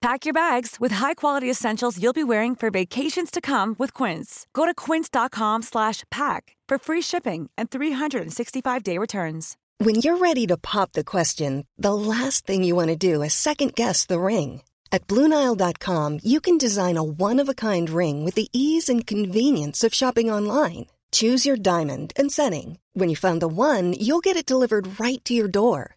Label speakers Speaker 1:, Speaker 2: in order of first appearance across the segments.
Speaker 1: Pack your bags with high-quality essentials you'll be wearing for vacations to come with Quince. Go to quince.com slash pack for free shipping and 365-day returns.
Speaker 2: When you're ready to pop the question, the last thing you want to do is second-guess the ring. At BlueNile.com, you can design a one-of-a-kind ring with the ease and convenience of shopping online. Choose your diamond and setting. When you find the one, you'll get it delivered right to your door.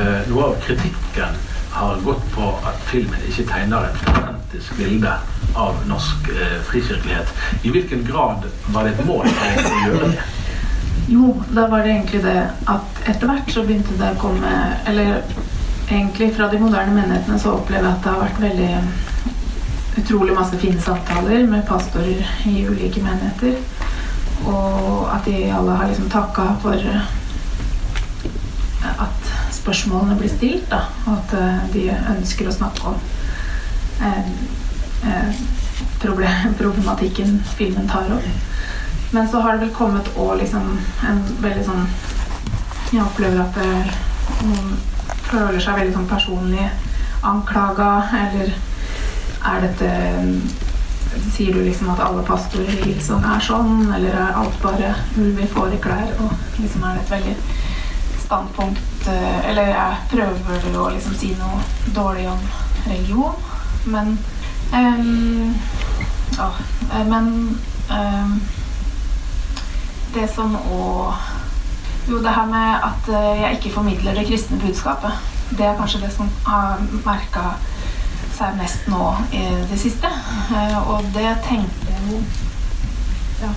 Speaker 3: Eh, noe av kritikken har gått på at filmen ikke tegner et autentisk bilde av norsk eh, frikirkelighet. I hvilken grad var det et mål å gjøre det?
Speaker 4: Jo, da var det egentlig det at etter hvert så begynte det å komme Eller egentlig fra de moderne menighetene så opplever jeg at det har vært veldig utrolig masse fine samtaler med pastorer i ulike menigheter. Og at de alle har liksom takka for spørsmålene blir stilt, da. At eh, de ønsker å snakke om eh, eh, problematikken filmen tar opp. Men så har det vel kommet òg liksom en veldig sånn Jeg opplever at noen føler seg veldig sånn personlig anklaga, eller er dette Sier du liksom at alle pastorer i Hilsong er sånn, eller er alt bare ulv i klær? Og liksom er det et veldig standpunkt eh, Eller jeg prøver å liksom si noe dårlig om religion, men um, ja, eh, Men um, det som òg Jo, det her med at eh, jeg ikke formidler det kristne budskapet. Det er kanskje det som har merka seg mest nå i det siste. Og det tenkte jeg jo Det.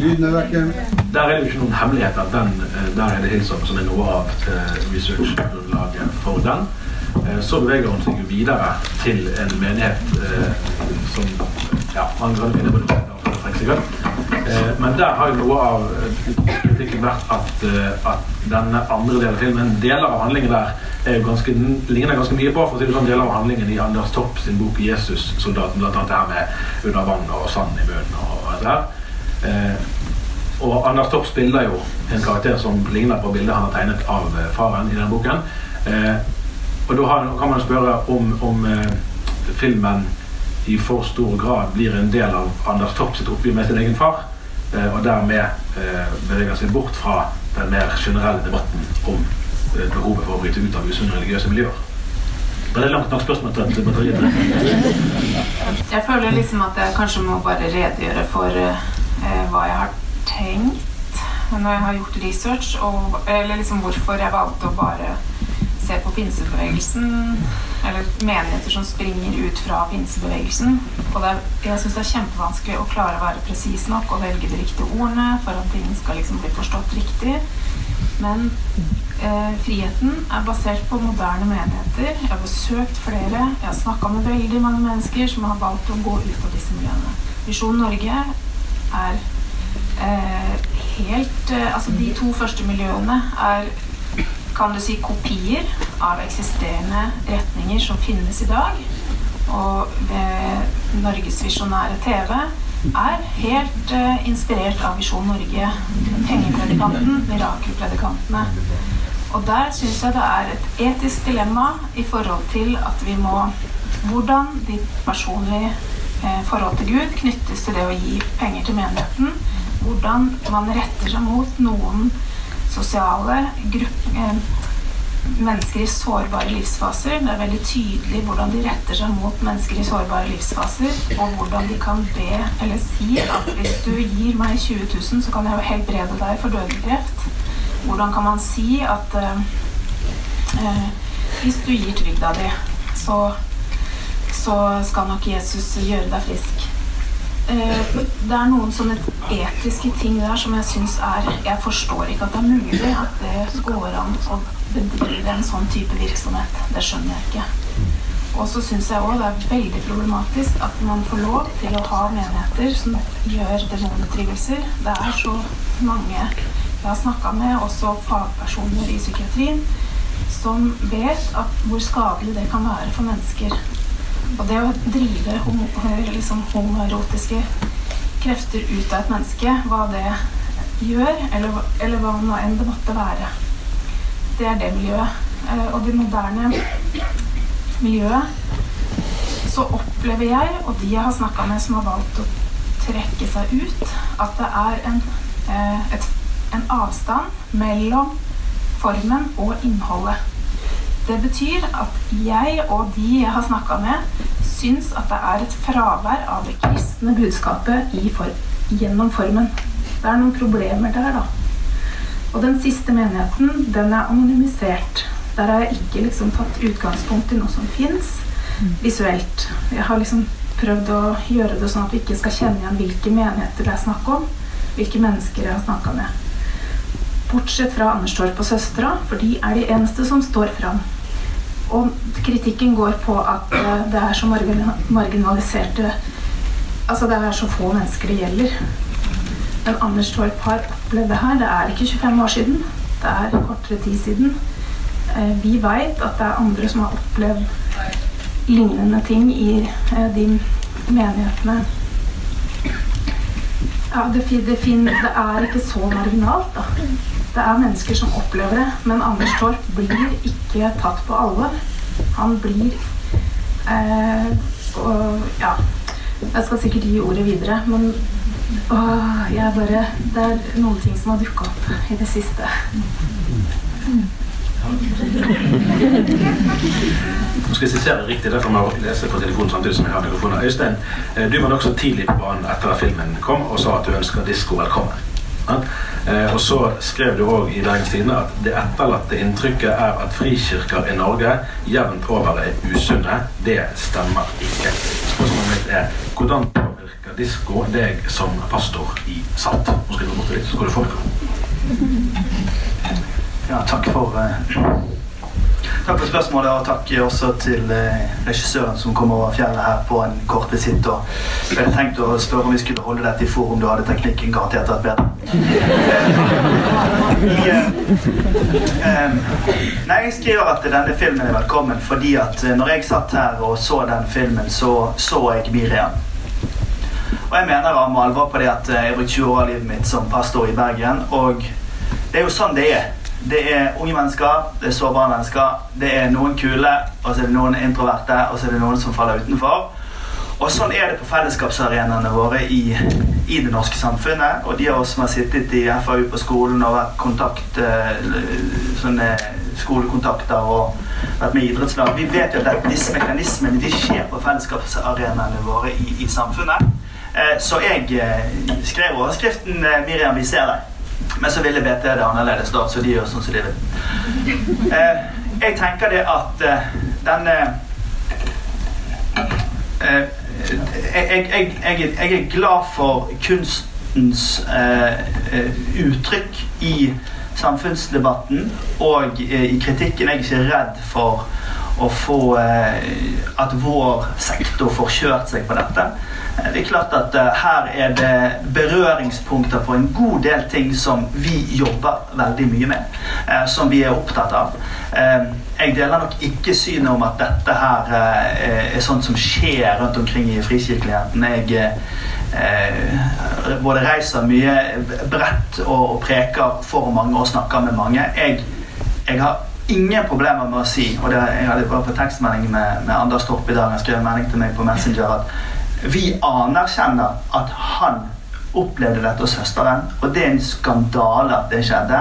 Speaker 5: Lyden er vekk.
Speaker 3: Der er det jo ikke noen hemmelighet at den, eh, der er det Hillsong som er noe av eh, researchgrunnlaget for den. Eh, Så beveger hun seg jo videre til en menighet eh, som ja, man kan finne på noe Eh, Men der har jo noe av eh, kritikken vært at, eh, at denne andre delen av filmen, deler av handlingen der, er ganske, ligner ganske mye på for å si sånn, deler av handlingen i Anders Topp sin bok 'Jesus', soldaten, blant annet det her med under vann og sand i munnen og det der. Og Anders Topp spiller jo en karakter som ligner på bildet han har tegnet av faren i den boken. Og da kan man spørre om, om filmen i for stor grad blir en del av Anders Topp sitt oppgjør med sin egen far, eh, og dermed eh, beveger seg bort fra den mer generelle debatten om eh, behovet for å bryte ut av usunne religiøse miljøer. Det det langt nok spørsmål til at batteriet
Speaker 4: Jeg føler liksom at jeg kanskje må bare redegjøre for hva jeg har tenkt når jeg har gjort research, og, eller liksom hvorfor jeg valgte å bare se på pinsebevegelsen, eller menigheter som springer ut fra pinsebevegelsen. Og er, jeg syns det er kjempevanskelig å klare å være presis nok og velge de riktige ordene for at ting skal liksom bli forstått riktig. Men eh, friheten er basert på moderne menigheter. Jeg har besøkt flere. Jeg har snakka med veldig mange mennesker som har valgt å gå ut av disse miljøene. Visjon Norge er eh, helt eh, Altså de to første miljøene er kan du si kopier av eksisterende retninger som finnes i dag. Og ved Norges Visjonære TV er helt uh, inspirert av Visjon Norge, Pengepredikanten, Mirakelpredikantene. Og der syns jeg det er et etisk dilemma i forhold til at vi må Hvordan ditt personlige eh, forhold til Gud knyttes til det å gi penger til menigheten. Hvordan man retter seg mot noen sosiale eh, mennesker i sårbare livsfaser. Det er veldig tydelig hvordan de retter seg mot mennesker i sårbare livsfaser, og hvordan de kan be eller si at hvis du gir meg 20 000, så kan jeg jo helbrede deg for dødekreft. Hvordan kan man si at uh, uh, hvis du gir trygda di, så, så skal nok Jesus gjøre deg frisk. Uh, det er noen sånne etiske ting der som jeg syns er Jeg forstår ikke at det er mulig at det går an å bedrive en sånn type virksomhet. Det skjønner jeg ikke. Og så syns jeg òg det er veldig problematisk at man får lov til å ha menigheter som gjør demonutdrivelser. Det er så mange jeg har snakka med, også fagpersoner i psykiatrien, som vet at hvor skadelig det kan være for mennesker. Og det å drive liksom homoerotiske krefter ut av et menneske, hva det gjør, eller, eller hva nå enn det måtte være det er det miljøet. Eh, og det moderne miljøet så opplever jeg, og de jeg har snakka med som har valgt å trekke seg ut, at det er en, eh, et, en avstand mellom formen og innholdet. Det betyr at jeg og de jeg har snakka med, syns at det er et fravær av det kristne budskapet for, gjennom formen. Det er noen problemer der, da. Og den siste menigheten, den er anonymisert. Der har jeg ikke liksom tatt utgangspunkt i noe som fins visuelt. Jeg har liksom prøvd å gjøre det sånn at vi ikke skal kjenne igjen hvilke menigheter det er snakk om. Hvilke mennesker jeg har snakka med. Bortsett fra Anders Torp og søstera, for de er de eneste som står fram. Og kritikken går på at eh, det er så marginaliserte Altså det er så få mennesker det gjelder. Men Anders Torp har opplevd det her. Det er ikke 25 år siden. Det er kortere tid siden. Eh, vi veit at det er andre som har opplevd lignende ting i eh, de menighetene. Ja, det, det, det, er ikke så marginalt, da. Det er mennesker som opplever det. Men Anders Torp blir ikke tatt på alvor. Han blir eh, og, Ja, jeg skal sikkert gi ordet videre, men Åh, jeg bare Det er noen ting som har dukka opp i det siste.
Speaker 3: Nå skal jeg sitere riktig, derfor må jeg lese på telefonen samtidig som jeg har telefonen. Øystein, eh, du var nokså tidlig på banen etter at filmen kom og sa at du ønsker disko velkommen. Eh, og så skrev du òg i Bergens Tidende at det etterlatte inntrykket er at frikirker i Norge jevnt over er usunne. Det stemmer ikke. Spørsmålet mitt er hvordan påvirker disko deg som pastor i SALT. Nå skal du bort dit, så skal du få
Speaker 5: Ja, takk for uh, Takk for spørsmålet, og takk også til uh, regissøren som kom over fjellet her på en kort visitt. Jeg hadde tenkt å spørre om vi skulle holde dette i forum. Du hadde teknikken garantert vært bedre. uh, nei, jeg skriver at denne filmen er velkommen fordi at når jeg satt her og så den filmen, så så jeg Miriam. Og jeg mener av alvor på det at eh, jeg brukte 20 år av livet mitt som pastor i Bergen. Og det er jo sånn det er. Det er unge mennesker, det er sårbare mennesker. Det er noen kule, og så er det noen introverte, og så er det noen som faller utenfor. Og sånn er det på fellesskapsarenaene våre i, i, det norske samfunnet. Og de av oss som har sittet i FAU på skolen og vært kontakt, eh, sånne skolekontakter og vært med i idrettslag, vi vet jo at disse mekanismene de skjer på fellesskapsarenaene våre i, i samfunnet. Eh, så jeg eh, skrev overskriften 'Miriam, vi ser deg'. Men så ville BT det annerledes, da, så de gjør sånn som de vil. Jeg tenker det at denne jeg, jeg, jeg, jeg er glad for kunstens uttrykk i samfunnsdebatten og i kritikken. Jeg er ikke redd for å få at vår sektor får kjørt seg på dette. Det er klart at uh, Her er det berøringspunkter for en god del ting som vi jobber veldig mye med. Uh, som vi er opptatt av. Uh, jeg deler nok ikke synet om at dette her er sånt som skjer rundt omkring i frikirkeligheten. Jeg eh, både reiser mye bredt og, preker for mange og snakker med mange. Jeg, jeg har ingen problemer med å si, og det, jeg hadde på tekstmelding med, med Anders Torp i dag, han skrev melding til meg på Messenger, at vi anerkjenner at han opplevde dette hos søsteren, og det er en skandale at det skjedde.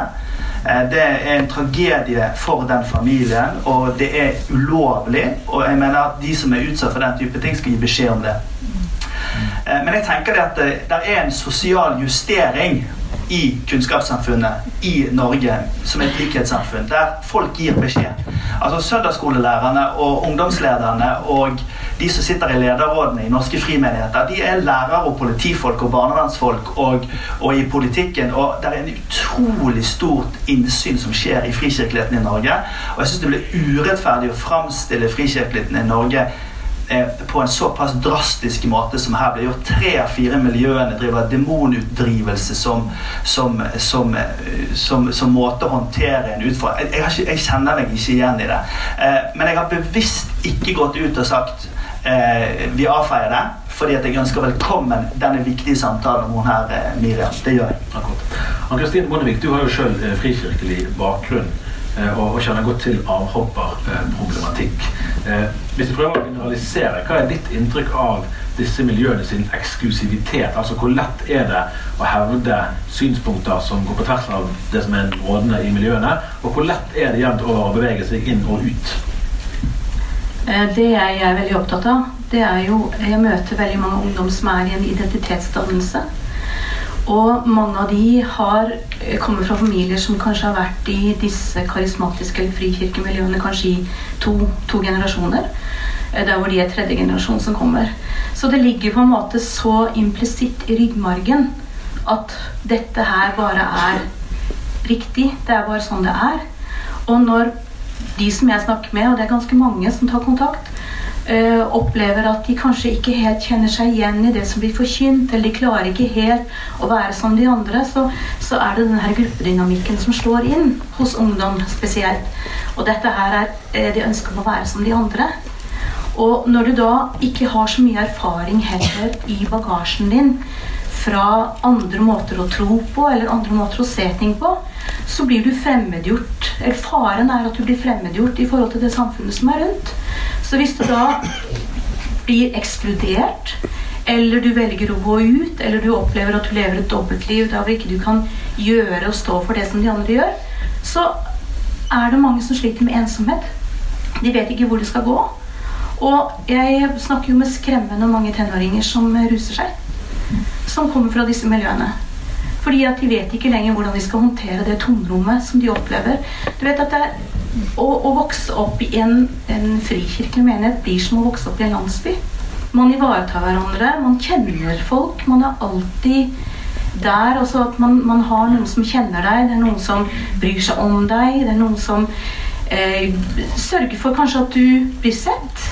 Speaker 5: Eh, det er en tragedie for den familien, og det er ulovlig. Og jeg mener at de som er utsatt for den type ting, skal gi beskjed om det. Eh, men jeg tenker det at det er en sosial justering i kunnskapssamfunnet i Norge som et likhetssamfunn, der folk gir beskjed. Altså Søndagsskolelærerne og ungdomslederne og de som sitter i lederrådene i norske frimenigheter, de er lærere og politifolk og barnevernsfolk og, og, i politikken. Og det er en utrolig stort innsyn som skjer i frikirkeligheten i Norge. Og jeg syns det blir urettferdig å framstille frikirkeligheten i Norge på en såpass drastisk måte som her blir gjort. Tre av fire miljøene driver demonutdrivelse som, som, som, eh, som, måte å håndtere en utfordring jeg, jeg, kjenner meg ikke igjen i det. Eh, men jeg har bevisst ikke gått ut og sagt vi avfeier det. Fordi at jeg ønsker velkommen denne viktige samtalen om hun her, Miriam. Det gjør jeg.
Speaker 3: Ann-Kristin Bondevik, du har jo sjøl frikirkelig bakgrunn. Eh, og, kjenner godt til avhopperproblematikk. Eh, hvis du prøver å generalisere, hva er ditt inntrykk av disse miljøene sin eksklusivitet? Altså Hvor lett er det å hevde synspunkter som går på tvers av det som er rådende i miljøene? Og hvor lett er det jevnt over å bevege seg inn og ut?
Speaker 6: Eh, det jeg er veldig opptatt av, det er jo Jeg møter veldig mange ungdom som er i en identitetsdannelse. Og mange av de har, eh, kommer fra familier som kanskje har vært i disse karismatiske eller frikirkemiljøene kanskje i to, to generasjoner. Eh, der hvor de er tredje generasjon som kommer. Så det ligger på en måte så implisitt i ryggmargen at dette her bare er riktig. Det er bare sånn det er. Og når de som jeg snakker med, og det er ganske mange som tar kontakt, uh, opplever at de kanskje ikke helt kjenner seg igjen i det som blir forkynt, eller de klarer ikke helt å være som de andre, så, så er det denne gruppedynamikken som slår inn hos ungdom spesielt. Og dette her er eh, de ønsker å være som de andre. Og når du da ikke har så mye erfaring heller i bagasjen din fra andre måter å tro på eller andre måter å se ting på, så blir du fremmedgjort. Eller faren er at du blir fremmedgjort i forhold til det samfunnet som er rundt. Så hvis du da blir ekskludert, eller du velger å gå ut, eller du opplever at du lever et dobbeltliv der hvor ikke du kan gjøre og stå for det som de andre gjør, så er det mange som sliter med ensomhet. De vet ikke hvor det skal gå. Og jeg snakker jo med skremmende mange tenåringer som ruser seg. Som kommer fra disse miljøene. Fordi at de vet ikke lenger hvordan de skal håndtere det tomrommet som de opplever. Du vet at er å, å, vokse opp i en, en frikirkelig menighet blir som å vokse opp i en landsby. Man ivaretar hverandre, man kjenner folk. Man er alltid der. Også at man, man, har noen som kjenner deg, det er noen som bryr seg om deg. Det er noen som eh, sørger for kanskje at du blir sett.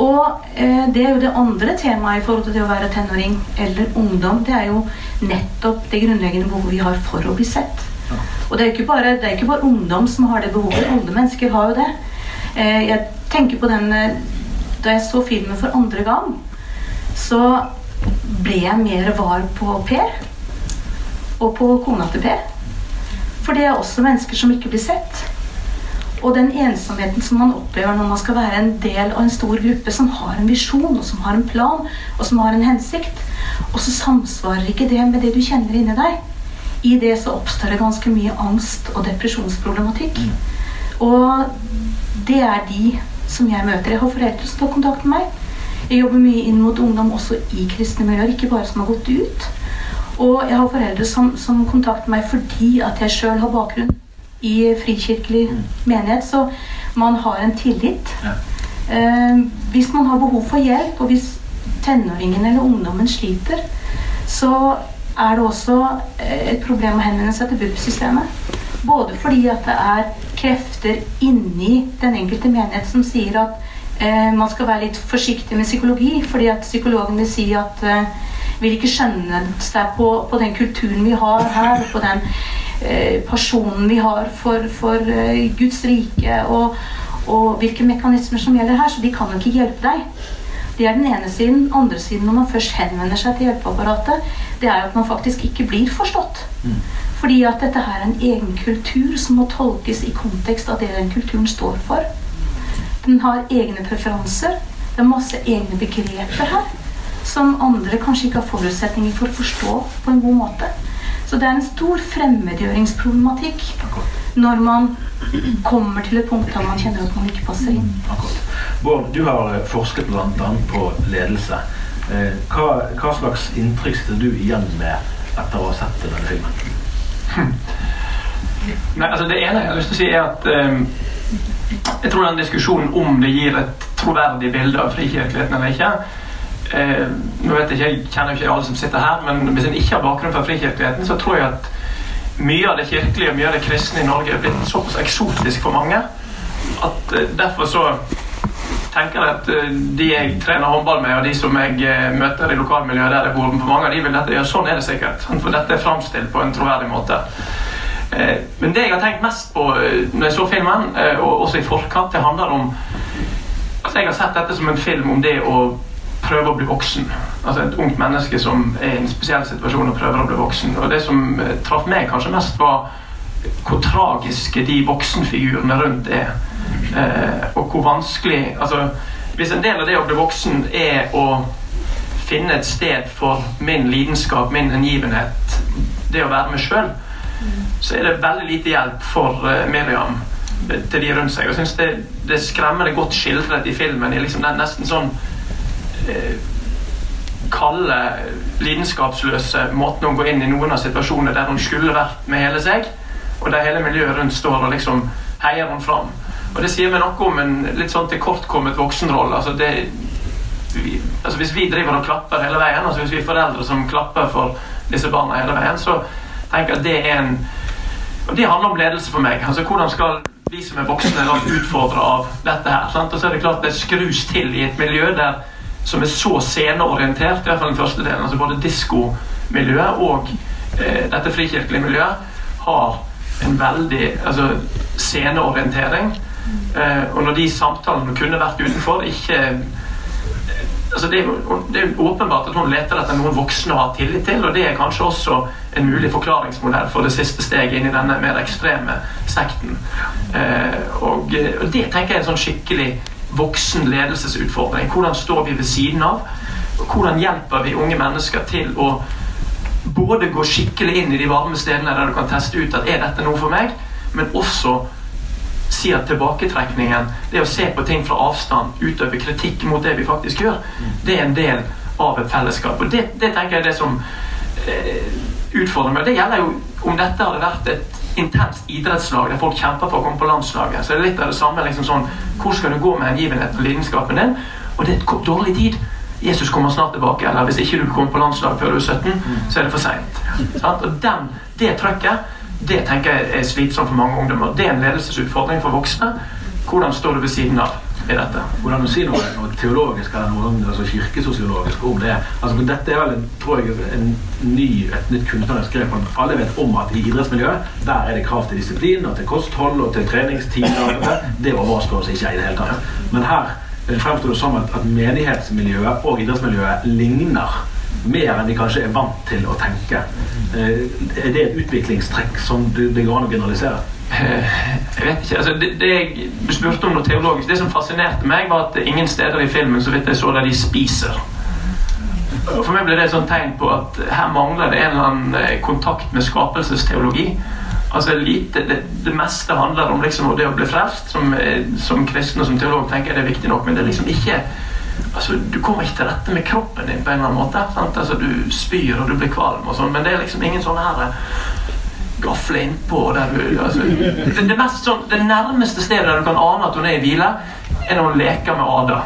Speaker 6: Og eh, det er jo det andre temaet i forhold til det å være tenåring eller ungdom. Det er jo nettopp det grunnleggende behovet vi har for å bli sett. Og det er ikke bare, det er ikke bare ungdom som har det behovet. Alle mennesker har jo det. Eh, jeg tenker på den eh, Da jeg så filmen for andre gang, så ble jeg mer var på Per. Og på kona til Per. For det er også mennesker som ikke blir sett. Og den ensomheten som man opplever når man skal være en del av en stor gruppe som har en visjon, og som har en plan, og som har en hensikt, og så samsvarer ikke det med det du kjenner inni deg i det så oppstår det ganske mye angst og depresjonsproblematikk. Mm. Og det er de som jeg møter. Jeg har foreldre som tar kontakt med meg. Jeg jobber mye inn mot ungdom også i kristne miljøer, ikke bare som har gått ut. Og jeg har foreldre som, som kontakter meg fordi at jeg sjøl har bakgrunn i frikirkelig mm. menighet. Så man har en tillit. Ja. Eh, hvis man har behov for hjelp, og hvis tenåringen eller ungdommen sliter, så er det også eh, et problem å henvende seg til BUP-systemet. Både fordi at det er krefter inni den enkelte menighet som sier at eh, man skal være litt forsiktig med psykologi, fordi at psykologen vil si at eh, vil ikke skjønne seg på, på, den kulturen vi har her, på den personen vi har for, for eh, Guds rike, og, og, hvilke mekanismer som gjelder her, så de kan jo ikke hjelpe deg. Det er den ene siden. Andre siden, når man først henvender seg til hjelpeapparatet, det er at man faktisk ikke blir forstått. Fordi at dette her er en egen kultur som må tolkes i kontekst av det den kulturen står for. Den har egne preferanser. Det er masse egne begreper her som andre kanskje ikke har forutsetninger for å forstå på en god måte. Så det er en stor fremmedgjøringsproblematikk når man kommer til et punkt der man kjenner at man ikke passer inn.
Speaker 3: Bård, du har eh, forsket bl.a. på ledelse. Eh, Hva, hva slags inntrykk sitter du igjen med etter å ha sett denne filmen?
Speaker 7: Nei, altså Det ene jeg har lyst til å si, er at eh, jeg tror den diskusjonen om det gir et troverdig bilde av frikirkeligheten eller ikke eh, vet ikke, jeg kjenner ikke alle som sitter her, men hvis en ikke har bakgrunn fra frikirkeligheten, så tror jeg at mye av det kirkelige og mye av det kristne i Norge er blitt såpass eksotisk for mange at eh, derfor så tenker jeg at eh, de jeg trener håndball med, og de som jeg eh, møter i lokalmiljøet der jeg bor, for mange av de vil dette, ja, sånn er det sikkert. For dette er framstilt på en troverdig måte. Men det jeg har tenkt mest på når jeg så filmen, og også i forkant, det handler om Altså, jeg har sett dette som en film om det å prøve å bli voksen. Altså et ungt menneske som er i en spesiell situasjon og prøver å bli voksen. Og det som eh, traff meg kanskje mest, var hvor tragiske de voksenfigurene rundt er. Eh, og hvor vanskelig altså, Hvis en del av det å bli voksen er å finne et sted for min lidenskap, min hengivenhet, det å være meg sjøl, så er det veldig lite hjelp for eh, Miriam eh, til de rundt seg. Og jeg synes det, det skremmende godt skildret i filmen. i liksom den nesten sånn kalde, lidenskapsløse måten å gå inn i noen av situasjonene der hun skulle vært med hele seg, og der hele miljøet rundt står og liksom heier hun fram. Og det sier meg noe om en litt sånn tilkortkommet voksenrolle. Altså det, vi, altså hvis vi driver og klapper hele veien, altså hvis vi er foreldre som klapper for disse barna hele veien, så tenker jeg at det er en Og det handler om ledelse for meg. altså Hvordan skal vi som er voksne la oss utfordre av dette her? Sant? Og så er det klart det skrus til i et miljø der som er så sceneorientert, i hvert fall den første delen. altså Både diskomiljøet og eh, dette frikirkelige miljøet har en veldig altså, sceneorientering. Eh, og når de samtalene kunne vært utenfor, ikke altså det, det er åpenbart at hun leter etter noen voksne å ha tillit til, og det er kanskje også en mulig forklaringsmodell for det siste steget inn i denne mer ekstreme sekten. Eh, og, eh, og det tenker jeg er en sånn skikkelig voksen ledelsesutfordring. Hvordan står vi ved siden av? Og hvordan hjelper vi unge mennesker til å både gå skikkelig inn i de varme stedene der du kan teste ut at er dette noe for meg, men også si at tilbaketrekningen, det å se på ting fra avstand, utøve kritikk mot det vi faktisk gjør, det er en del av et fellesskap. Og det, det tenker jeg er det som eh, utfordrer meg. Det gjelder jo om dette hadde vært et intenst idrettslag der folk kjemper for å komme på landslaget. Så det er litt av det samme. liksom sånn, Hvor skal du gå med hengivenheten og lidenskapen din? Og det er et dårlig tid. Jesus kommer snart tilbake, eller hvis ikke du kommer på landslag før du er 17, så er det for seint. Og den, det trøkket, det tenker jeg er slitsomt for mange ungdommer. Det er en ledelsesutfordring for voksne. Hvordan står du ved siden av i dette?
Speaker 3: Hvordan du sier noe, noe teologisk eller noe altså kirkesosiologisk om det? Altså, dette er vel tror jeg, en ny, et nytt kunstnerisk grep. Alle vet om at i idrettsmiljøet der er det krav til disiplin og til kosthold og til treningstider. Det overrasker oss ikke i det hele tatt. Men her eh, fremstår det som at, at menighetsmiljøet og idrettsmiljøet ligner mer enn vi kanskje er vant til å tenke. Eh, Er det et utviklingstrekk som det går an å generalisere?
Speaker 7: Eh, Jeg vet ikke. altså det, det jeg, spurte om noe teologisk. Det som fascinerte meg, var at ingen steder i filmen så vidt jeg så der de spiser. Og For meg ble det et sånt tegn på at her mangler det en eller annen eh, kontakt med skapelsesteologi. Altså lite, det, det meste handler om liksom det å bli frelst. Som, eh, som kristen og som teolog tenker jeg det er viktig nok, men det er liksom ikke altså Du kommer ikke til rette med kroppen din på en eller annen måte. Sant? Altså Du spyr og du blir kvalm, og sånn, men det er liksom ingen sånne her eh, gafle innpå der du altså, det, mest sånn, det nærmeste stedet der du kan ane at hun er i hvile, er når hun leker med Ada.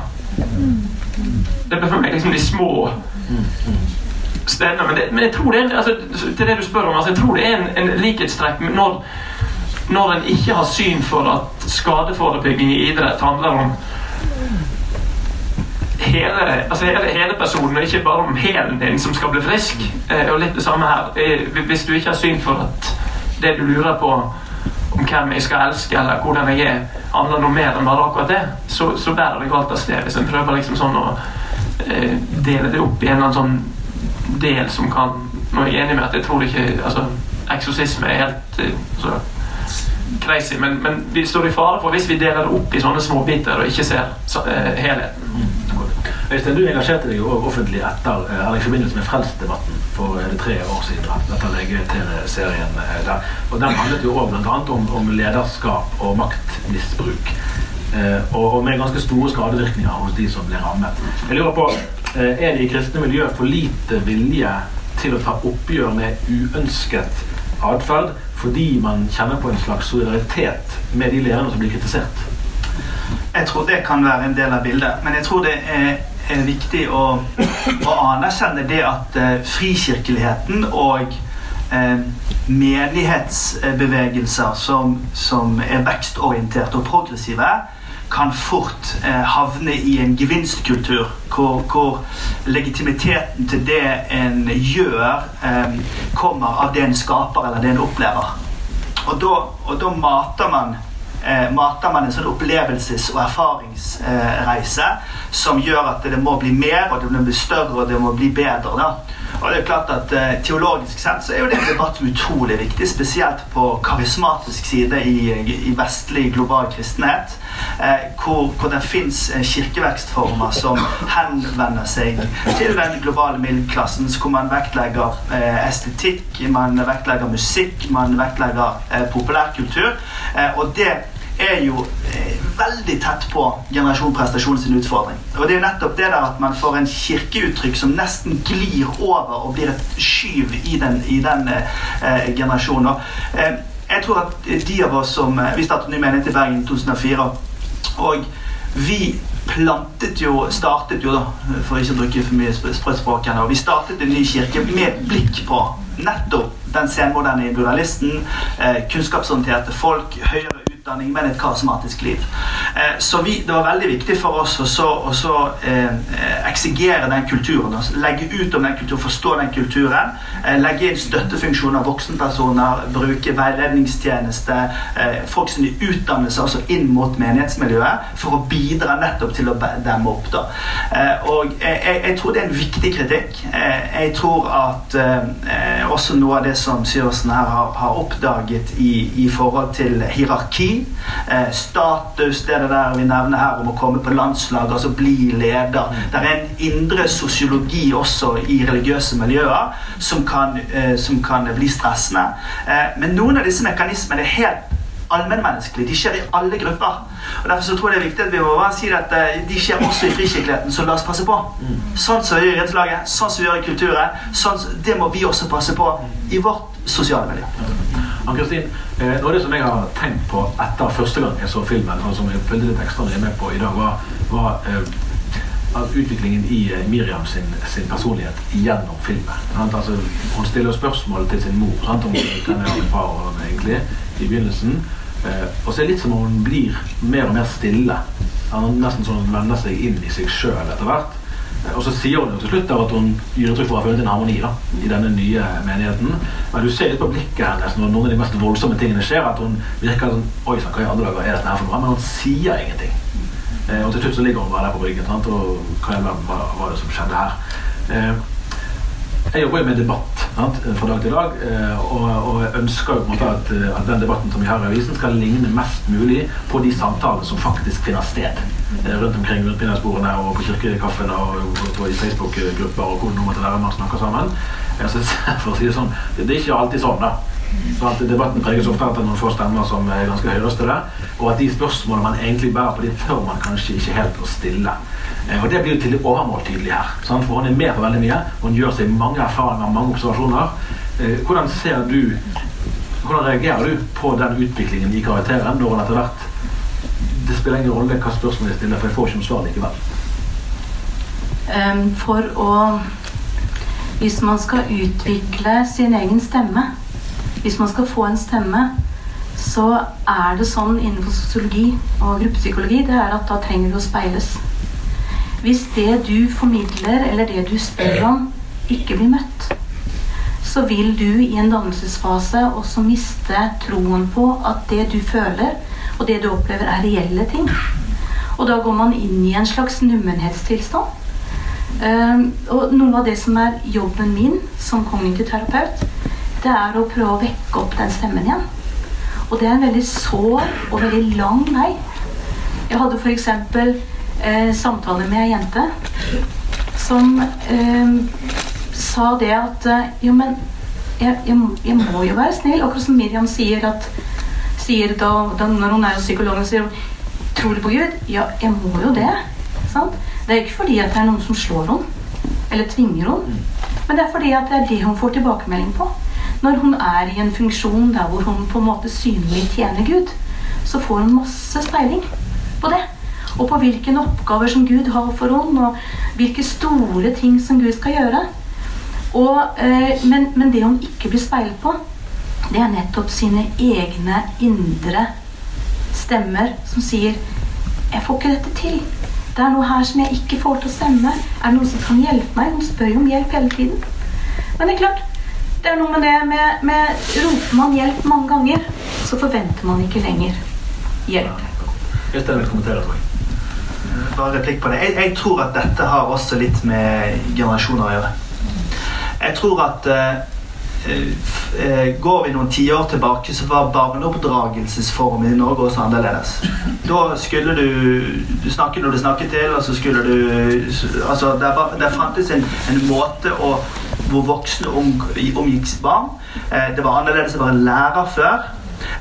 Speaker 7: Det er for meg liksom de små stedene. Men, det, men jeg tror det er, altså, til det du spør om, altså, jeg tror det er en, en likhetstrekk når, når en ikke har syn for at skadeforebygging i idrett handler om hele, altså hele, hele personen, ikke bare om hælen din som skal bli frisk. Eh, og litt det samme her. Eh, hvis du ikke har syn for at det du lurer på om hvem jeg skal elske, eller hvordan jeg er, handler noe mer enn bare akkurat det, så, så bærer det galt av sted. Hvis en prøver liksom sånn å eh, dele det opp i en eller annen sånn del som kan Nå er jeg enig med at jeg tror ikke altså, Eksorsisme er helt eh, så, crazy, men, men, vi står i fare for hvis vi deler det opp i sånne småbiter og ikke ser så, eh, helheten.
Speaker 3: Øystein, du engasjerte deg jo offentlig etter, eh, eller i forbindelse med Frelsdebatten for eh, tre år siden. Dette VGTV-serien eh, der. Og Den handlet jo også bl.a. Om, om lederskap og maktmisbruk. Og, og, med ganske store skadevirkninger hos de som ble rammet. Jeg lurer på, Er det i kristne miljø for lite vilje til å ta oppgjør med uønsket atferd fordi man kjenner på en slags solidaritet med de lederne som blir kritisert?
Speaker 5: Jeg tror det kan være en del av bildet, men jeg tror det er, er viktig å, å, anerkjenne det at uh, frikirkeligheten og uh, menighetsbevegelser som, som er vekstorienterte og progressive, kan fort eh, havne i en gevinstkultur hvor, hvor, legitimiteten til det en gjør, eh, kommer av det en skaper eller det en opplever. Og da, og da mater man eh, mater man en sånn opplevelses- og erfaringsreise som gjør at det må bli mer, og det må bli større og det må bli bedre. Da. Og det er klart at eh, Teologisk sett så er jo det en debatt utrolig viktig, spesielt på karismatisk side i, i vestlig global kristenhet. Eh, hvor, hvor, det fins eh, kirkevekstformer som henvender seg til den globale middelklassen, hvor man vektlegger eh, estetikk, man vektlegger musikk, man vektlegger eh, populærkultur. Eh, og det er jo eh, veldig tett på generasjon prestasjon sin utfordring. Og det er jo nettopp det der at man får en kirkeuttrykk som nesten glir over og blir et skyv i den, i den eh, generasjonen. Og, eh, jeg tror at de av oss som Vi startet ny menighet i Bergen i 2004. Og vi plantet jo Startet jo, da, for ikke å bruke for mye sprøtt språk ennå, Vi startet en ny kirke med blikk på nettopp den senmoderne individualisten, eh, kunnskapsorienterte folk, høyere utdanning, men et karismatisk liv. Eh, så vi, det var veldig viktig for oss å eh, eksigere den kulturen. Legge ut om den kulturen, forstå den kulturen. Eh, legge inn støttefunksjoner, voksenpersoner, bruke veiledningstjeneste, eh, folk som utdanner seg også inn mot menighetsmiljøet, for å bidra nettopp til å demme opp. Da. Eh, og jeg, jeg, tror det er en viktig kritikk. Eh, jeg tror at også noe av det som Syversen her har, har oppdaget i, i forhold til hierarki Eh, status, det det der vi nevner her om å komme på landslag, altså bli leder. Det er en indre sosiologi også i religiøse miljøer som kan, eh, som kan bli stressende. Eh, men noen av disse mekanismene er helt allmennmenneskelige. De skjer i alle grupper. Og Derfor så tror jeg det er viktig at vi må bare si at de skjer også i frikirkeligheten, så la oss passe på. Sånn som vi gjør i rettslaget, sånn som vi gjør i kulturen, sånn, det må vi også passe på i vårt sosiale miljø.
Speaker 3: Ann-Kristin, eh, noe av det som jeg har tenkt på etter første gang jeg så filmen, og som jeg følte litt ekstra med på i dag, var, var eh, at utviklingen i eh, Miriam sin, sin, personlighet gjennom filmen. Altså, hun stiller spørsmål til sin mor sant? om hvem er far egentlig i begynnelsen. Eh, og så er det litt som om hun blir mer og mer stille. Nesten sånn hun vender seg inn i seg sjøl etter hvert. Og så sier hun jo til slutt at hun gir uttrykk for å ha funnet en harmoni da, i denne nye menigheten. Men du ser litt på blikket hennes når noen av de mest voldsomme tingene skjer, at hun virker sånn Oi sann, hva i alle dager er dette her for noe? Men hun sier ingenting. Eh, og til slutt så ligger hun bare der på ryggen. Sant? Og hva var, var det som skjedde her? Eh, jeg jobber jo med debatt fra dag til dag, eh, og, og ønsker jo at, at, den debatten som vi har i avisen, skal ligne mest mulig på de samtalene som faktisk finner sted eh, rundt omkring rundt middagsbordene og på kirkekaffen og, og, og i Facebook-grupper og hvor måtte være man snakker sammen. Jeg synes, for å si Det sånn, det er ikke alltid sånn. da. Så at Debatten preges ofte av noen få stemmer som er ganske høyrøstede, og at de spørsmålene man egentlig bærer på de tør man kanskje ikke helt å stille. Eh, og Det blir jo til overmål tydelig her. For Hun er med på veldig mye. Hun gjør seg mange erfaringer, mange observasjoner. Eh, hvordan ser du hvordan reagerer du på den utviklingen i karakteren når hun etter hvert Det spiller ingen rolle hva spørsmålet jeg stiller, for jeg får ikke noe svar likevel.
Speaker 6: For å Hvis man skal utvikle sin egen stemme, hvis man skal få en stemme, så er det sånn innenfor sosiologi og gruppepsykologi det er at da trenger du å speiles. Hvis det du formidler, eller det du spør om, ikke blir møtt, så vil du i en dannelsesfase også miste troen på at det du føler, og det du opplever, er reelle ting. Og da går man inn i en slags nummenhetstilstand. Um, og noe av det som er jobben min som kognitiv terapeut, det er å prøve å vekke opp den stemmen igjen. Og det er en veldig sår og veldig lang vei. Jeg hadde f.eks. Eh, samtaler med ei jente som eh, sa det at eh, Jo, men jeg, jeg, jeg, må jo være snill. Akkurat som Miriam sier, at, sier da, da, når hun er hos psykologen, sier hun Tror du på Gud? Ja, jeg må jo det. Sant? Det er ikke fordi at det er noen som slår henne eller tvinger henne. Men det er fordi at det er det hun får tilbakemelding på. Når hun er i en funksjon der hvor hun på en måte synlig tjener Gud, så får hun masse speiling på det. Og på hvilke oppgaver som Gud har for henne, og hvilke store ting som Gud skal gjøre. Og, eh, men, men, det hun ikke blir speilet på, det er nettopp sine egne indre stemmer som sier 'Jeg får ikke dette til'. Det er noe her som jeg ikke får til å stemme. Er det noen som kan hjelpe meg? Hun spør jo om hjelp hele tiden. Men det er klart, det er noe med det med, med Roper man hjelp mange ganger, så forventer man ikke lenger hjelp.
Speaker 3: Øystein vil kommentere, tror jeg.
Speaker 5: Bare replikk på det. Jeg, jeg, tror at dette har også litt med generasjoner å gjøre. Jeg tror at uh, Eh, går vi noen tiår tilbake, så var barneoppdragelsesformen i Norge også annerledes. Da skulle du, du snakke når du snakket til, og så skulle du altså Det, var, det fantes en, en, måte å, hvor voksne om, omgikk barn. Eh, det var annerledes å være lærer før.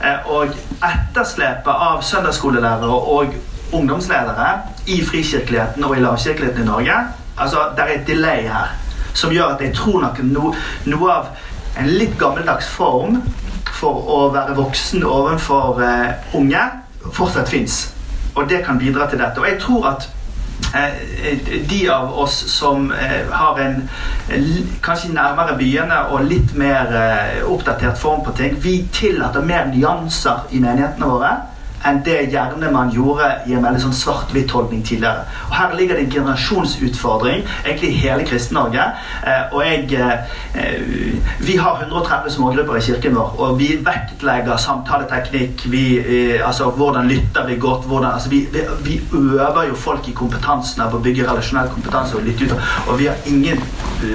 Speaker 5: Eh, og etterslepet av søndagsskolelærere og ungdomsledere i frikirkeligheten og i lavkirkeligheten i Norge altså Det er et delay her som gjør at jeg tror nok no, noe av en litt gammeldags form for å være voksen overfor uh, unge fortsatt fins. Og det kan bidra til dette. Og jeg tror at de av oss som uh, har en kanskje nærmere byene og litt mer oppdatert form på ting, vi tillater mer nyanser i menighetene våre enn det gjerne man gjorde i en veldig sånn svart-hvitt-holdning tidligere. Og Her ligger det en generasjonsutfordring egentlig i hele Kristen-Norge. Eh, og jeg, eh, Vi har 130 smågrupper i kirken vår, og vi vektlegger samtaleteknikk. Vi, eh, altså Hvordan lytter vi godt? Hvordan, altså vi, vi, øver jo folk i kompetansen av å bygge relasjonell kompetanse og lytte ut. Og vi har ingen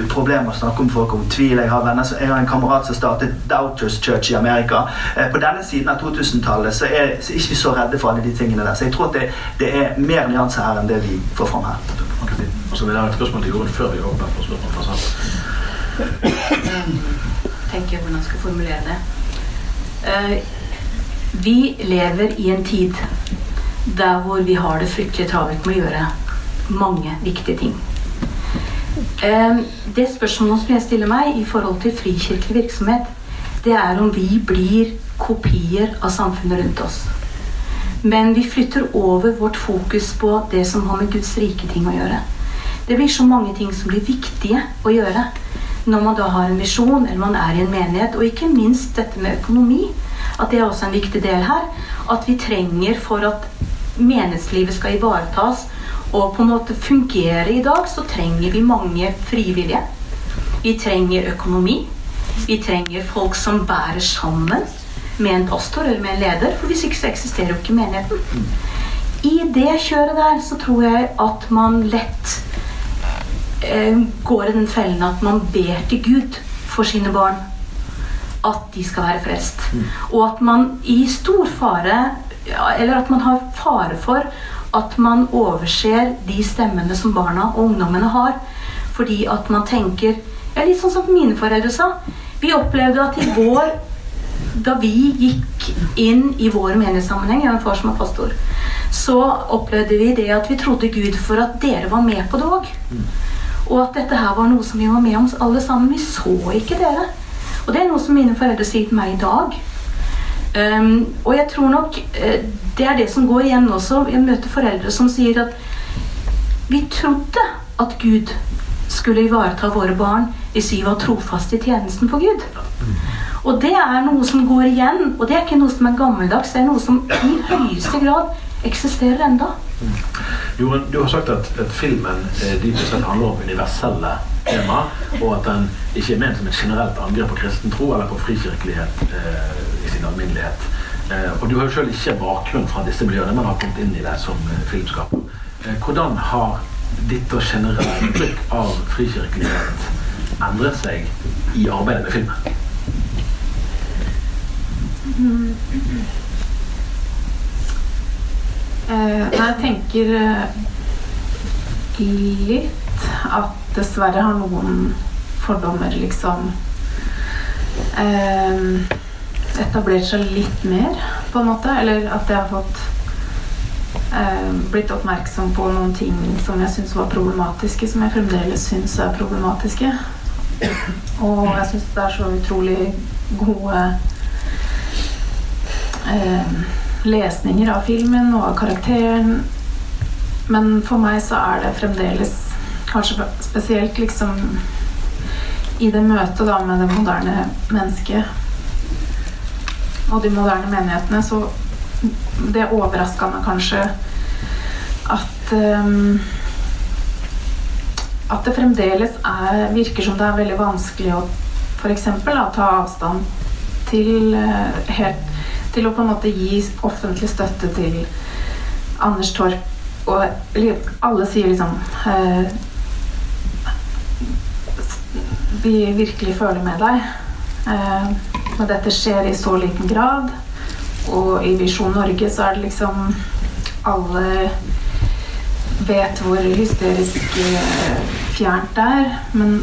Speaker 5: problemer med å snakke om folk om tvil. Jeg har, venner, jeg har en kamerat som startet Doubters Church i Amerika. På denne siden av 2000-tallet så er så ikke så redde for alle de tingene der. Så jeg tror at det, det er mer nyanser her enn det vi får fram her.
Speaker 3: Og så vil jeg ha et spørsmål til Jorunn før vi åpner for spørsmål fra salen.
Speaker 6: tenker jeg hvordan jeg skal formulere det. Uh, vi lever i en tid der hvor vi har det fryktelig travelt med å gjøre mange viktige ting. Uh, det spørsmålet som jeg stiller meg i forhold til frikirkelig virksomhet, det er om vi blir kopier av samfunnet rundt oss. Men vi flytter over vårt fokus på det som har med Guds rike ting å gjøre. Det blir så mange ting som blir viktige å gjøre når man da har en visjon eller man er i en menighet. Og ikke minst dette med økonomi. At det er også en viktig del her. At vi trenger for at menighetslivet skal ivaretas og på en måte fungere i dag, så trenger vi mange frivillige. Vi trenger økonomi. Vi trenger folk som bærer sammen med en pastor eller med en leder. For hvis ikke så eksisterer jo ikke menigheten. I det kjøret der så tror jeg at man lett eh, går i den fellen at man ber til Gud for sine barn. At de skal være frelst. Og at man i stor fare Eller at man har fare for at man overser de stemmene som barna og ungdommene har. Fordi at man tenker ja, Litt sånn som mine foreldre sa. Vi opplevde at i vår da vi gikk inn i vår menighetssammenheng, jeg har en far som er pastor, så opplevde vi det at vi trodde Gud for at dere var med på det òg. Og at dette her var noe som vi var med om alle sammen. Vi så ikke dere. Og det er noe som mine foreldre sier til meg i dag. Um, og jeg tror nok uh, det er det som går igjen også. Jeg møter foreldre som sier at vi trodde at Gud skulle ivareta våre barn hvis vi var trofaste i tjenesten for Gud. Og det er noe som går igjen, og det er ikke noe som er gammeldags. Det er noe som i høyeste grad eksisterer enda.
Speaker 3: Jorunn, du har sagt at, at filmen eh, dypest sett handler om universelle tema, og at den ikke er ment som et generelt angrep på kristen tro eller på frikirkelighet eh, i sin alminnelighet. Eh, og du har jo selv ikke bakgrunn fra disse miljøene, men har kommet inn i det som eh, filmskaper. Eh, hvordan har ditt og generelle inntrykk av frikirkelighet endret seg i arbeidet med filmen?
Speaker 4: Eh, jeg tenker eh, litt at dessverre har noen fordommer liksom eh, etablert seg litt mer, på en måte. Eller at jeg har fått eh, blitt oppmerksom på noen ting som jeg syns var problematiske, som jeg fremdeles syns er problematiske. Og jeg syns det er så utrolig gode lesninger av filmen og av karakteren. Men for meg så er det fremdeles Kanskje spesielt liksom i det møtet da med det moderne mennesket og de moderne menighetene, så det overraska meg kanskje at um, at det fremdeles er, virker som det er veldig vanskelig å f.eks. ta avstand til, uh, helt, til å på en måte gi offentlig støtte til Anders Torp. Og alle sier liksom eh, Vi virkelig føler med deg. Eh, men dette skjer i så liten grad. Og i Visjon Norge så er det liksom Alle vet hvor hysterisk fjernt det er. Men,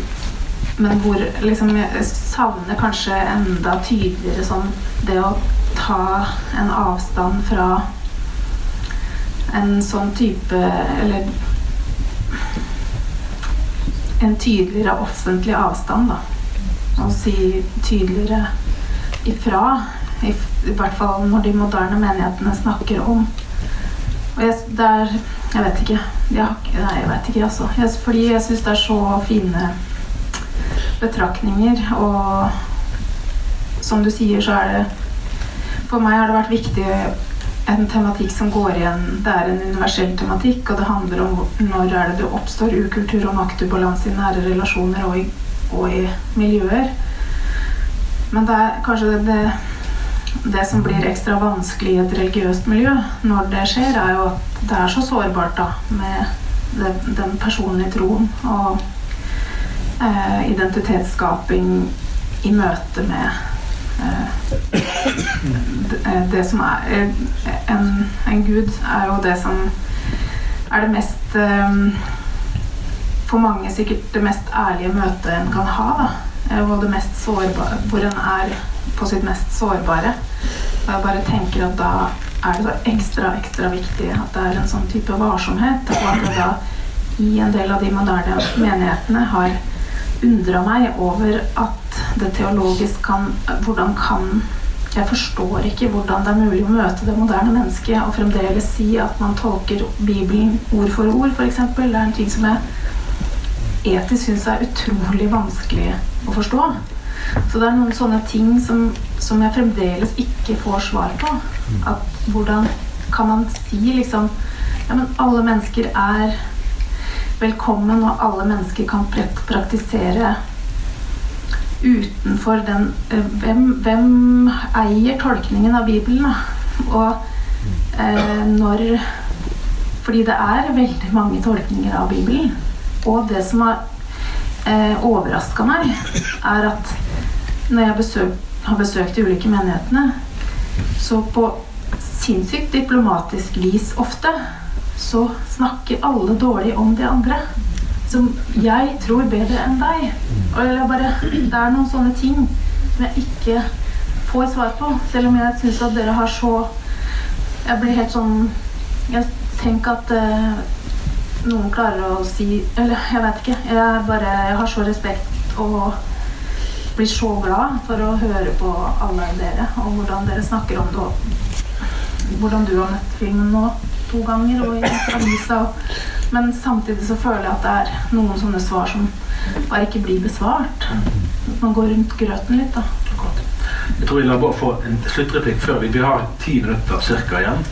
Speaker 4: men hvor liksom Jeg savner kanskje enda tydeligere sånn det å ta en avstand fra en sånn type Eller en tydeligere offentlig avstand, da. Og si tydeligere ifra. I, I, hvert fall når de moderne menighetene snakker om Og jeg, det er Jeg vet ikke. Jeg, nei, jeg vet ikke, altså. Jeg, fordi jeg syns det er så fine betraktninger, og som du sier, så er det For meg har det vært viktig en tematikk som går igjen. Det er en universell tematikk, og det handler om når er det det oppstår ukultur og maktubalanse i nære relasjoner og i, og i miljøer. Men det er kanskje det, det, som blir ekstra vanskelig i et religiøst miljø når det skjer, er jo at det er så sårbart da, med det, den personlige troen og eh, identitetsskaping i møte med eh, det, det, som er en, en, gud, er jo det som er det mest eh, For mange sikkert det mest ærlige møtet en kan ha. da Eh, og det mest sårbare, hvor en er på sitt mest sårbare. Og jeg bare tenker at da er det så ekstra, ekstra viktig at det er en sånn type varsomhet. Og at det da i en del av de moderne menighetene har undra meg over at det teologisk kan Hvordan kan Jeg forstår ikke hvordan det er mulig å møte det moderne mennesket og fremdeles si at man tolker Bibelen ord for ord, f.eks. Det er en ting som jeg etisk syns er utrolig vanskelig å forstå. Så det er noen sånne ting som, som jeg fremdeles ikke får svar på. At hvordan kan man si liksom Ja, men alle mennesker er velkommen, og alle mennesker kan praktisere utenfor den eh, Hvem, hvem eier tolkningen av Bibelen? Da? Og eh, når Fordi det er veldig mange tolkninger av Bibelen. Og det som har eh, overraska meg, er at når jeg besøk, har besøkt de ulike menighetene, så på sinnssykt diplomatisk vis ofte så snakker alle dårlig om de andre. Som jeg tror bedre enn deg. Og bare, det er noen sånne ting som jeg ikke får svar på. Selv om jeg syns at dere har så Jeg blir helt sånn Jeg tenker at uh, noen klarer å si Eller jeg vet ikke. Jeg, bare, jeg har så respekt og blir så glad for å høre på alle dere og hvordan dere snakker om det. Og hvordan du har møtt filmen nå to ganger og i avisa. Men samtidig så føler jeg at det er noen sånne svar som bare ikke blir besvart. Man går rundt grøten litt, da.
Speaker 3: Jeg tror vi lar bare få en sluttreplikk før vi, vi har ti minutter cirka igjen.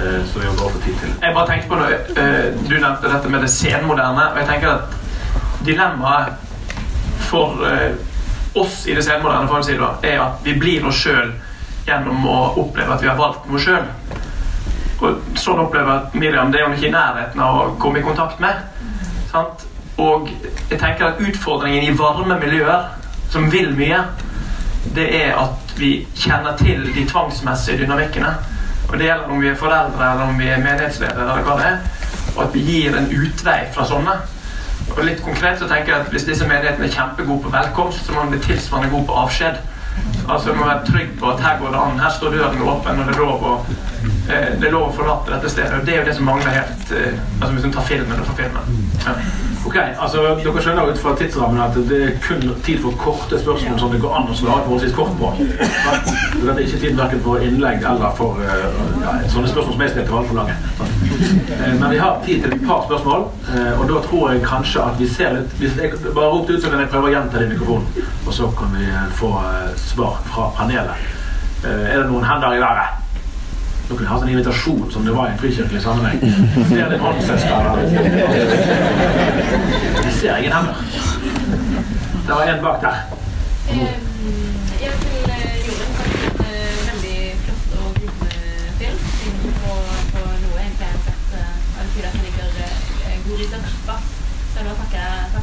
Speaker 3: Eh, så vi har bare tid til.
Speaker 7: Jeg bare tenkte på noe, eh, Du nevnte dette med det senmoderne. og jeg tenker at Dilemmaet for eh, oss i det senmoderne for si det, er at vi blir oss sjøl gjennom å oppleve at vi har valgt noe sjøl. Og sånn opplever at Miriam det er hun ikke i nærheten av å komme i kontakt med. Sant? Og jeg tenker at utfordringen i varme miljøer, som vil mye, det er at vi kjenner til de tvangsmessige dynamikkene. Og det gjelder om vi er foreldre eller om vi er menighetsledere, eller hva det er. Og at vi gir en utvei fra sånne. Og litt konkret så tenker jeg at Hvis disse menighetene er kjempegode på velkomst, så må de bli tilsvarende gode på avskjed. Altså Du må være trygg på at her går det an, her står døren åpen, og det er lov å, eh, det er lov å forlate dette stedet. Og Det er jo det som mangler helt eh, altså Hvis du tar filmen og får filmen. Ja.
Speaker 3: Ok, altså Dere skjønner ut fra tidsrammen at det er kun tid for korte spørsmål som det går an å svare forholdsvis kort på. Så dette er ikke tid verken for innlegg eller for uh, ja, sånne spørsmål som jeg stilte, var altfor lange. Uh, men vi har tid til et par spørsmål, uh, og da tror jeg kanskje at vi ser litt hvis jeg Bare rop ut så kan jeg prøve å gjenta det i mikrofonen, og så kan vi få svar fra panelet. er det noen hender i været? Vi hatt en invitasjon som det var i en frikirkelig sammenheng. Ser din håndsøster Jeg ser ingen hender. Det var en bak der.
Speaker 8: Det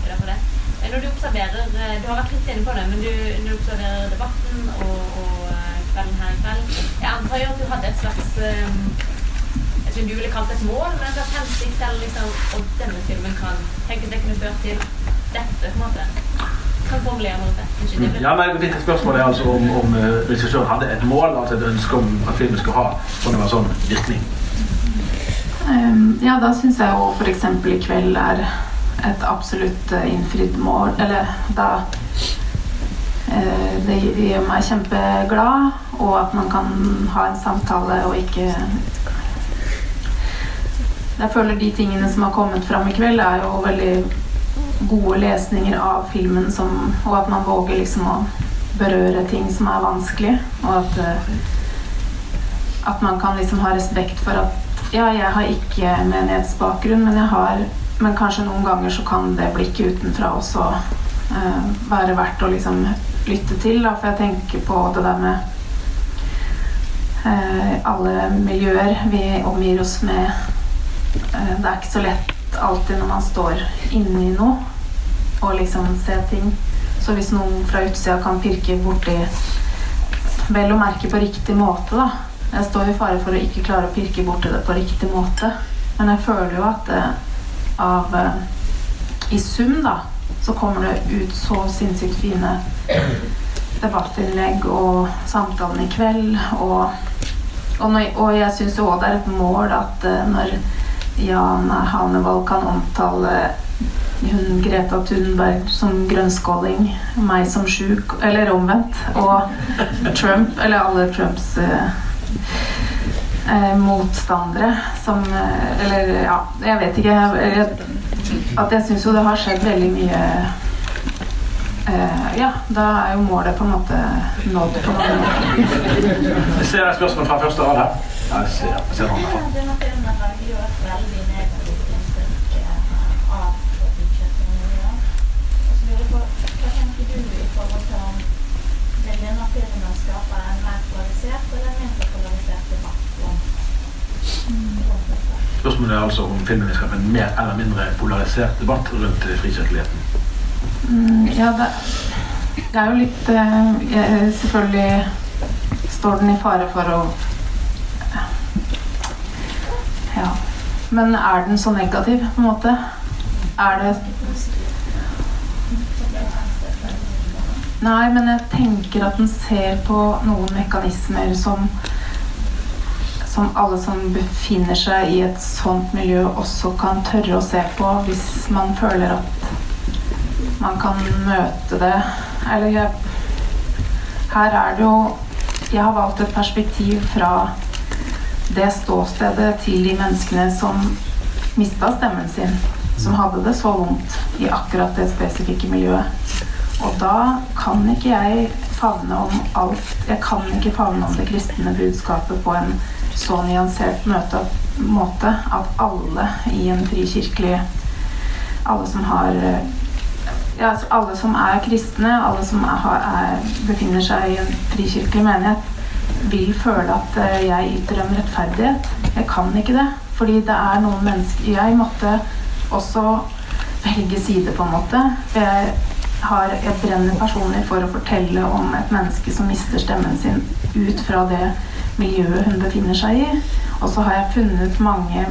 Speaker 8: det det. Når du observerer Du har vært litt inne på det, men du, når du observerer debatten og, og kvelden her i kveld. Jeg antar jo at du hadde et slags um, Jeg tror du ville kalt det et mål, men en slags hensikt eller liksom Og denne filmen kan Tenk at det kunne ført til dette, på en måte. Kan formulere noe
Speaker 3: det. Ja, men det spørsmål er altså om, om uh, regissøren hadde et mål, altså et ønske om at filmen skulle ha sånn, sånn virkning.
Speaker 4: Um, ja, da syns jeg jo f.eks. i kveld er et absolutt uh, innfridd mål Eller da uh, Det gjør meg kjempeglad og at man kan ha en samtale og ikke Jeg føler de tingene som har kommet fram i kveld, er jo veldig gode lesninger av filmen, som, og at man våger liksom å berøre ting som er vanskelig. Og at, eh, at man kan liksom ha respekt for at Ja, jeg har ikke menighetsbakgrunn, men jeg har men kanskje noen ganger så kan det blikket utenfra også uh, være verdt å liksom lytte til. Da, for jeg tenker på det der med alle miljøer vi omgir oss med. Eh, det er ikke så lett alltid når man står inni noe og liksom ser ting. Så hvis noen fra utsida kan pirke borti Vel å merke på riktig måte, da. Jeg står i fare for å ikke klare å pirke borti det på riktig måte. Men jeg føler jo at eh, av I sum, da, så kommer det ut så sinnssykt fine debattinnlegg og samtalen i kveld. Og og, når, og jeg syns òg det er et mål at uh, når Jan Hanevold kan omtale hun Greta Thunberg som grønnskåling, meg som sjuk, eller omvendt, og Trump, eller alle Trumps uh, uh, motstandere som Eller ja, jeg vet ikke. Jeg, at jeg syns jo det har skjedd veldig mye Uh, ja, da er jo målet på en måte nådd på noen måte
Speaker 3: Jeg ser et spørsmål fra første rad her. Ja, jeg ser, jeg ser Spørsmålet er altså om filmen vil skape en mer eller mindre polarisert debatt rundt frikirkeligheten.
Speaker 4: Mm, ja, det, det, er jo litt eh, Selvfølgelig står den i fare for å Ja. Men er den så negativ, på en måte? Er det Nei, men jeg tenker at den ser på noen mekanismer som som alle som befinner seg i et sånt miljø, også kan tørre å se på hvis man føler at man kan møte det Eller jeg, her er det jo Jeg har valgt et perspektiv fra det ståstedet til de menneskene som mista stemmen sin. Som hadde det så vondt i akkurat det spesifikke miljøet. Og da kan ikke jeg favne om alt. Jeg kan ikke favne om det kristne budskapet på en så nyansert møte, måte at alle i en frikirkelig Alle som har ja, altså alle som er kristne, alle som er, er, befinner seg i en frikirkelig menighet, vil føle at uh, jeg yter dem rettferdighet. Jeg kan ikke det. Fordi det er noen mennesker Jeg måtte også velge side, på en måte. Jeg, har, jeg brenner personlig for å fortelle om et menneske som mister stemmen sin ut fra det miljøet hun befinner seg i. Og så har jeg funnet mange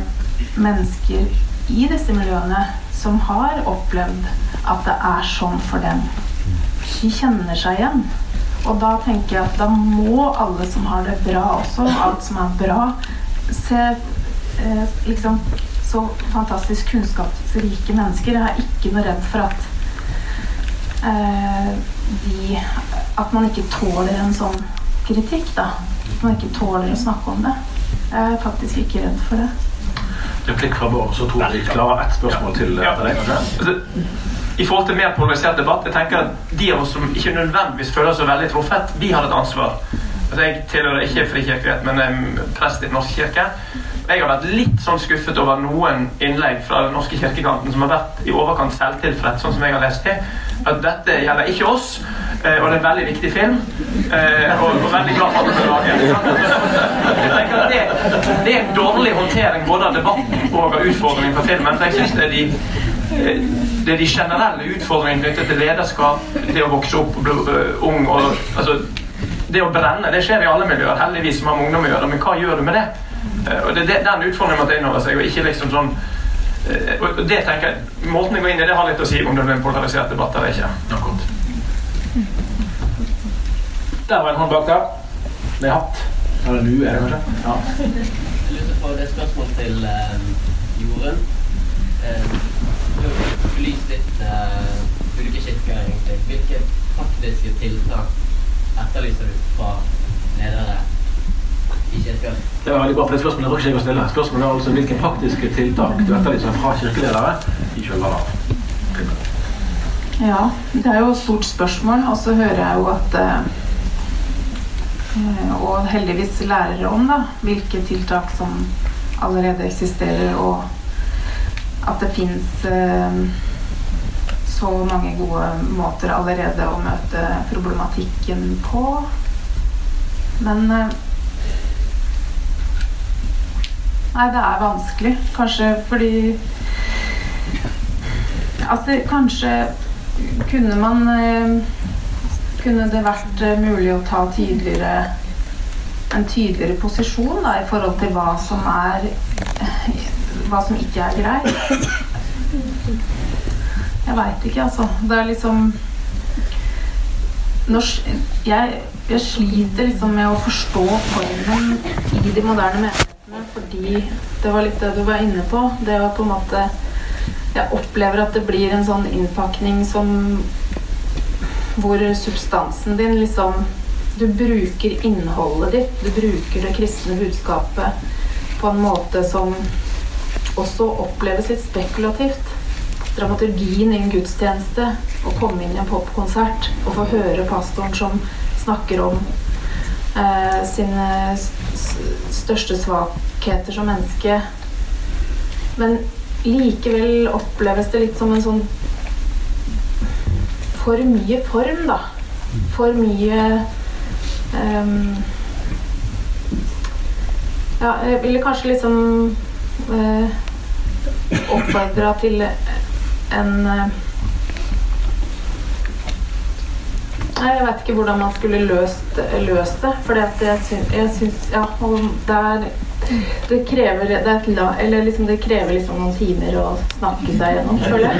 Speaker 4: mennesker i disse miljøene som har opplevd at det er sånn for dem. De kjenner seg igjen. Og da tenker jeg at da må alle som har det bra også, alt som er bra, se eh, liksom så fantastisk kunnskapsrike mennesker. Jeg er ikke noe redd for at eh, de At man ikke tåler en sånn kritikk, da. At man ikke tåler å snakke om det. Jeg er faktisk ikke redd for det.
Speaker 3: Replikk fra Bård, så tror jeg vi klarer ett spørsmål til
Speaker 7: Ja.
Speaker 3: etter deg. kanskje?
Speaker 7: Altså, I forhold til mer polarisert debatt, jeg tenker at de av oss som ikke nødvendigvis føler seg veldig truffet, vi har et ansvar. Altså, jeg tilhører ikke frikirkelighet, men er prest i Den norske kirke. Jeg har vært litt sånn skuffet over noen innlegg fra den norske kirkekanten som har vært i overkant selvtilfreds, sånn som jeg har lest det. At dette gjelder ikke oss, eh, og det er en veldig viktig film. eh, Og, og veldig glad for at den er at det, det er en dårlig håndtering både av debatten og av utfordringen for filmen. For jeg synes det er de eh, det er de generelle utfordringene knyttet til lederskap, det å vokse opp og bli ung og altså, Det å brenne det skjer i alle miljøer, heldigvis, som har med ungdom å gjøre. Men hva gjør du med det? Eh, og det er det- Den utfordringen må ta inn over seg, og ikke liksom sånn eh, og det tenker jeg, Måten jeg går inn i det, har litt å si om det blir en polarisert debatt eller ikke.
Speaker 3: Der var en hånd bak der. Med hatt. Eller lue, er det kanskje? Ja.
Speaker 9: Jeg lurer på det spørsmål til eh, Jorunn. Eh, du har belyst litt eh, ulike kirker, egentlig. Hvilke praktiske tiltak etterlyser du fra ledere?
Speaker 3: Det var veldig bra, for det spørsmålet ikke jeg å stille. Spørsmålet er altså hvilke praktiske tiltak du etterlyser fra kirkeledere i kjølvannet av
Speaker 4: Ja, det er jo et stort spørsmål. Og så hører jeg jo at eh, Og heldigvis lærer om da, hvilke tiltak som allerede eksisterer, og at det fins eh, så mange gode måter allerede å møte problematikken på. Men eh, Nei, det er vanskelig. Kanskje fordi Altså, kanskje kunne man eh, Kunne det vært eh, mulig å ta tydeligere en tydeligere posisjon da, i forhold til hva som er Hva som ikke er greit? Jeg veit ikke, altså. Det er liksom Norsk jeg, jeg sliter liksom med å forstå formen i de moderne menighetene fordi det var litt det du var inne på. Det var på en måte Jeg opplever at det blir en sånn innpakning som Hvor substansen din liksom Du bruker innholdet ditt, du bruker det kristne budskapet på en måte som også oppleves litt spekulativt. Dramaturgien i en gudstjeneste, å komme inn i en popkonsert og få høre pastoren som snakker om eh, sine største svakheter som menneske. Men likevel oppleves det litt som en sånn For mye form, da. For mye um, Ja, jeg ville kanskje liksom uh, oppfordra til en eh, Nei, Jeg vet ikke hvordan man skulle løst, løst det. For jeg, syns, Ja, det er det krever, det, er la, liksom, det krever liksom noen timer å snakke seg gjennom, føler jeg.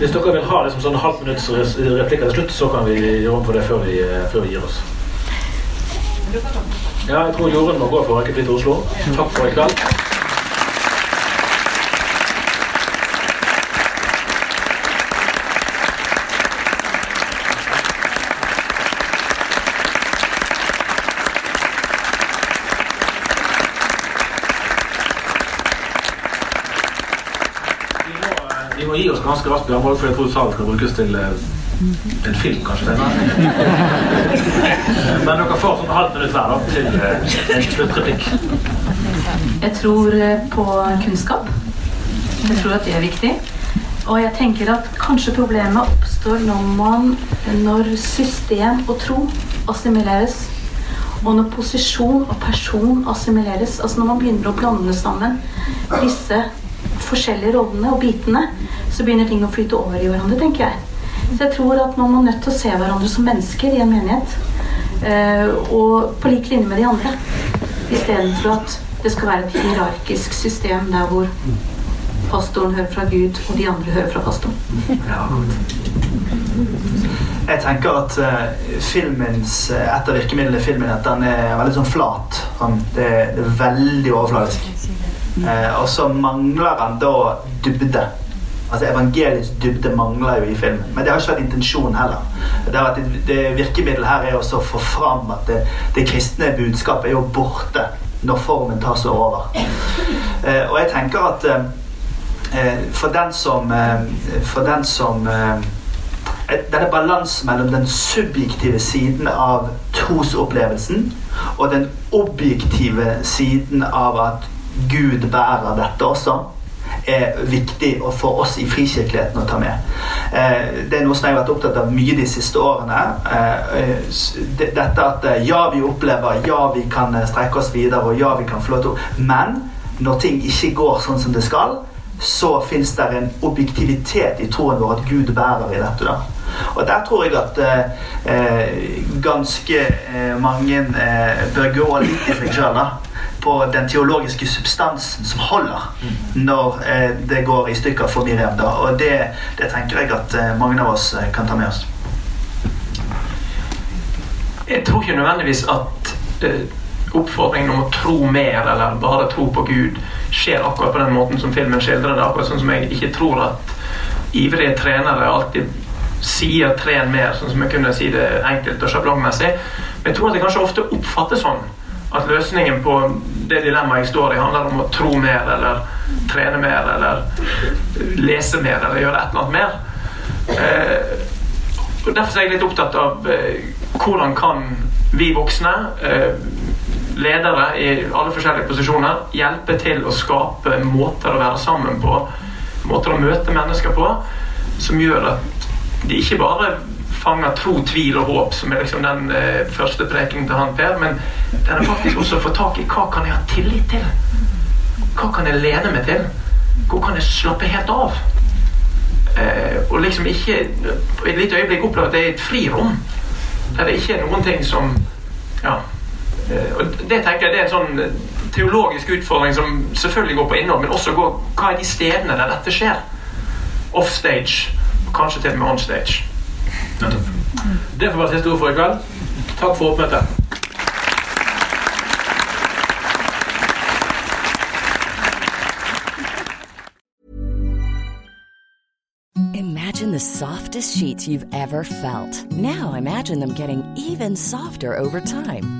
Speaker 3: Hvis dere vil ha liksom sånn halvt minutts replikker til slutt, så kan vi gjøre om for det før vi, før vi gir oss. Ja, jeg tror Jorunn må gå for å rekke til Oslo. Takk for i kveld. Vi ganske raskt, Bjørn, for jeg tror salen skal brukes til eh, en film kanskje senere. Men dere får sånn halvt minutt hver da, til eh, en sluttreplikk.
Speaker 6: Jeg tror eh, på kunnskap. Jeg tror at det er viktig. Og jeg tenker at kanskje problemet oppstår når man Når system og tro assimileres. Og når posisjon og person assimileres. Altså når man begynner å blande sammen disse forskjellige rollene og bitene, så begynner ting å flyte over i hverandre, tenker jeg. Så jeg tror at man må nødt til å se hverandre som mennesker i en menighet. Eh, og på lik linje med de andre. Istedenfor at det skal være et hierarkisk system der hvor pastoren hører fra Gud, og de andre hører fra pastoren.
Speaker 5: Jeg tenker at uh, filmens, uh, et av virkemidlene i filmen at den er veldig sånn flat. Sånn, det, det, er veldig overfladisk. Uh, og så mangler han da dybde. Altså Evangeliets dybde mangler jo i filmen. Men det har ikke vært intensjonen heller. Det, vært, det Virkemiddelet her er å få fram at det, det, kristne budskapet er jo borte når formen tar seg over. og jeg tenker at for den som, for den som denne balansen mellom den subjektive siden av trosopplevelsen og den objektive siden av at Gud bærer dette også, er viktig for oss i frikirkeligheten å ta med. Eh, det er noe som jeg har vært opptatt av mye de siste årene. Eh, dette at eh, ja, vi opplever, ja, vi kan strekke oss videre, og ja, vi kan få lov til Men når ting ikke går sånn som det skal, så fins det en objektivitet i troen vår at Gud bærer i dette. da. Og der tror jeg at eh, ganske eh, mange eh, bør gå litt i seg sjøl på den teologiske substansen som holder når eh, det går i stykker for Miriam. Da. Og det, det, tenker jeg at eh, mange av oss eh, kan ta med oss.
Speaker 7: Jeg tror ikke nødvendigvis at oppfordringen om å tro mer eller bare tro på Gud skjer akkurat på den måten som filmen skildrer det. Akkurat sånn som jeg ikke tror at ivrige trenere alltid sier 'tren mer', sånn som jeg kunne si det enkelt og sjablongmessig. Men jeg tror at det kanskje ofte oppfattes sånn at løsningen på det dilemmaet jeg står i, handler om å tro mer eller trene mer eller lese mer eller gjøre et eller annet mer. Eh, og Derfor er jeg litt opptatt av eh, hvordan kan vi voksne, eh, ledere i alle forskjellige posisjoner, hjelpe til å skape måter å være sammen på, måter å møte mennesker på, som gjør at de ikke bare fanger tro, tvil og håp, som er liksom den eh, første prekenen til han Per, men den er faktisk også å få tak i hva kan jeg ha tillit til? Hva kan jeg lene meg til? Hvor kan jeg slappe helt av? Eh, og liksom ikke et lite øyeblikk oppleve at det er et frirom. Der det ikke er noen ting som Ja. Eh, og det tenker jeg det er en sånn teologisk utfordring som selvfølgelig går på innhold, men også går hva er de stedene der dette skjer? Offstage Kanskje til og med on stage. Det får være siste ord for i kveld. Takk for oppmøtet.
Speaker 10: Imagine the softest sheets you've ever felt. Now imagine them getting even softer over time.